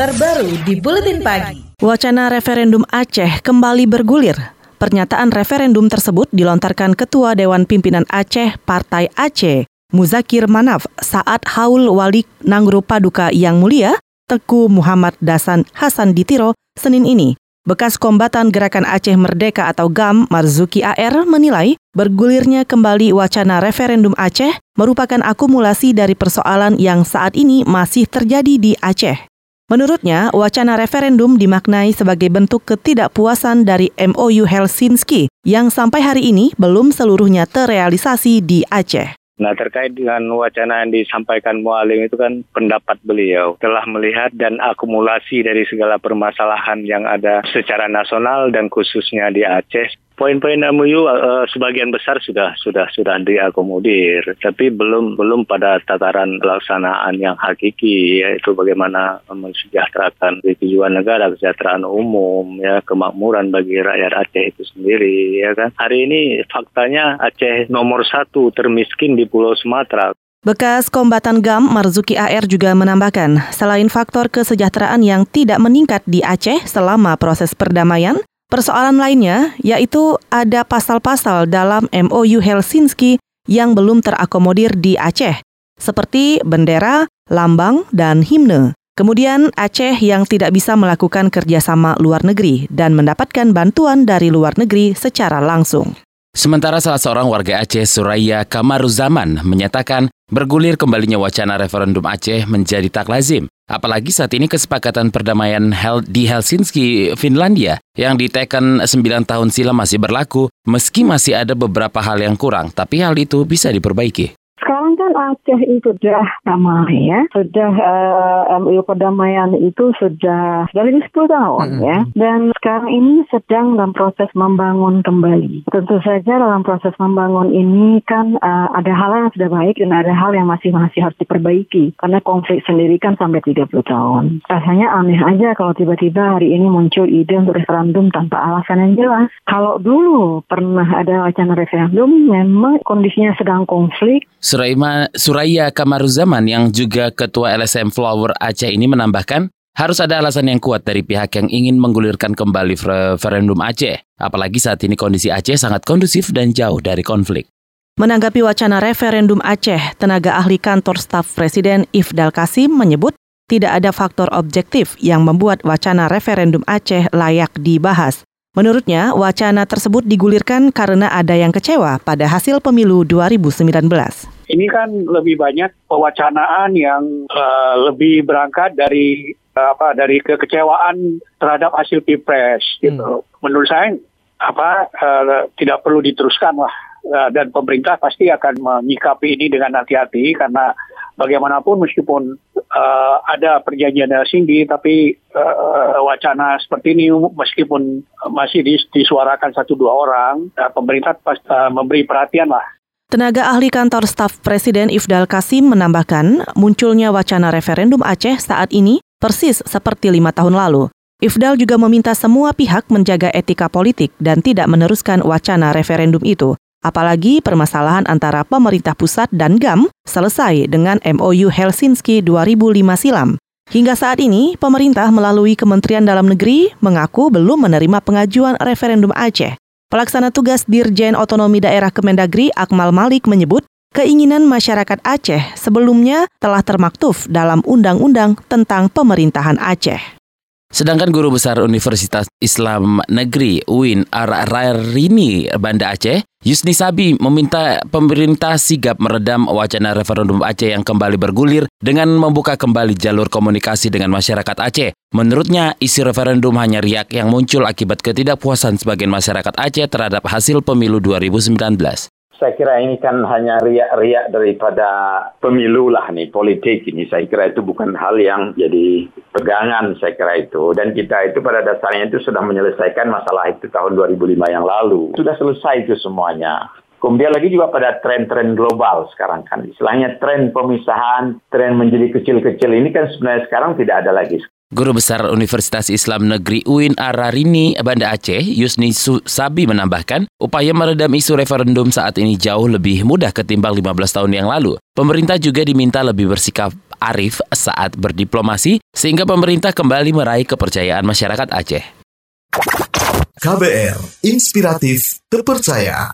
terbaru di Buletin Pagi. Wacana referendum Aceh kembali bergulir. Pernyataan referendum tersebut dilontarkan Ketua Dewan Pimpinan Aceh Partai Aceh, Muzakir Manaf, saat haul walik Nangro Paduka Yang Mulia, Teku Muhammad Dasan Hasan Ditiro, Senin ini. Bekas kombatan Gerakan Aceh Merdeka atau GAM, Marzuki AR, menilai bergulirnya kembali wacana referendum Aceh merupakan akumulasi dari persoalan yang saat ini masih terjadi di Aceh. Menurutnya, wacana referendum dimaknai sebagai bentuk ketidakpuasan dari MOU Helsinki yang sampai hari ini belum seluruhnya terrealisasi di Aceh. Nah terkait dengan wacana yang disampaikan Mualim itu kan pendapat beliau telah melihat dan akumulasi dari segala permasalahan yang ada secara nasional dan khususnya di Aceh poin-poin MOU uh, sebagian besar sudah sudah sudah diakomodir, tapi belum belum pada tataran pelaksanaan yang hakiki yaitu bagaimana mensejahterakan tujuan negara, kesejahteraan umum, ya kemakmuran bagi rakyat Aceh itu sendiri, ya kan. Hari ini faktanya Aceh nomor satu termiskin di Pulau Sumatera. Bekas kombatan GAM Marzuki AR juga menambahkan, selain faktor kesejahteraan yang tidak meningkat di Aceh selama proses perdamaian, Persoalan lainnya yaitu ada pasal-pasal dalam MOU Helsinki yang belum terakomodir di Aceh, seperti bendera, lambang, dan himne. Kemudian Aceh yang tidak bisa melakukan kerjasama luar negeri dan mendapatkan bantuan dari luar negeri secara langsung. Sementara salah seorang warga Aceh, Suraya Kamaruzaman, menyatakan bergulir kembalinya wacana referendum Aceh menjadi tak lazim. Apalagi saat ini kesepakatan perdamaian di Helsinki, Finlandia, yang diteken 9 tahun silam masih berlaku, meski masih ada beberapa hal yang kurang, tapi hal itu bisa diperbaiki. Sekarang kan Aceh itu sudah damai ya, sudah uh, eh, MU perdamaian itu sudah lebih 10 tahun mm -hmm. ya, dan sekarang ini sedang dalam proses membangun kembali. Tentu saja dalam proses membangun ini kan uh, ada hal yang sudah baik dan ada hal yang masih masih harus diperbaiki karena konflik sendiri kan sampai 30 tahun. Rasanya aneh aja kalau tiba-tiba hari ini muncul ide untuk referendum tanpa alasan yang jelas. Kalau dulu pernah ada wacana referendum, memang kondisinya sedang konflik Suraima, Suraya Kamaruzaman yang juga Ketua LSM Flower Aceh ini menambahkan, harus ada alasan yang kuat dari pihak yang ingin menggulirkan kembali referendum Aceh. Apalagi saat ini kondisi Aceh sangat kondusif dan jauh dari konflik. Menanggapi wacana referendum Aceh, tenaga ahli kantor staf Presiden Ifdal Kasim menyebut tidak ada faktor objektif yang membuat wacana referendum Aceh layak dibahas. Menurutnya, wacana tersebut digulirkan karena ada yang kecewa pada hasil pemilu 2019. Ini kan lebih banyak pewacanaan yang uh, lebih berangkat dari uh, apa dari kekecewaan terhadap hasil pilpres gitu. Hmm. Menurut saya apa uh, tidak perlu diteruskan lah uh, dan pemerintah pasti akan menyikapi ini dengan hati-hati karena bagaimanapun meskipun uh, ada perjanjian Helsinki tapi uh, wacana seperti ini meskipun masih disuarakan satu dua orang uh, pemerintah pas, uh, memberi perhatian lah Tenaga ahli kantor staf Presiden Ifdal Kasim menambahkan, munculnya wacana referendum Aceh saat ini persis seperti lima tahun lalu. Ifdal juga meminta semua pihak menjaga etika politik dan tidak meneruskan wacana referendum itu. Apalagi permasalahan antara pemerintah pusat dan GAM selesai dengan MOU Helsinki 2005 silam. Hingga saat ini, pemerintah melalui Kementerian Dalam Negeri mengaku belum menerima pengajuan referendum Aceh. Pelaksana tugas Dirjen Otonomi Daerah Kemendagri Akmal Malik menyebut keinginan masyarakat Aceh sebelumnya telah termaktuf dalam Undang-Undang tentang Pemerintahan Aceh. Sedangkan Guru Besar Universitas Islam Negeri UIN Ar-Rarini Banda Aceh, Yusni Sabi meminta pemerintah sigap meredam wacana referendum Aceh yang kembali bergulir dengan membuka kembali jalur komunikasi dengan masyarakat Aceh. Menurutnya, isi referendum hanya riak yang muncul akibat ketidakpuasan sebagian masyarakat Aceh terhadap hasil pemilu 2019 saya kira ini kan hanya riak-riak daripada pemilu lah nih politik ini. Saya kira itu bukan hal yang jadi pegangan saya kira itu dan kita itu pada dasarnya itu sudah menyelesaikan masalah itu tahun 2005 yang lalu sudah selesai itu semuanya Kemudian lagi juga pada tren-tren global sekarang kan. Istilahnya tren pemisahan, tren menjadi kecil-kecil ini kan sebenarnya sekarang tidak ada lagi. Guru Besar Universitas Islam Negeri UIN Ararini, Banda Aceh, Yusni Sabi menambahkan, upaya meredam isu referendum saat ini jauh lebih mudah ketimbang 15 tahun yang lalu. Pemerintah juga diminta lebih bersikap arif saat berdiplomasi sehingga pemerintah kembali meraih kepercayaan masyarakat Aceh. KBR, inspiratif, terpercaya.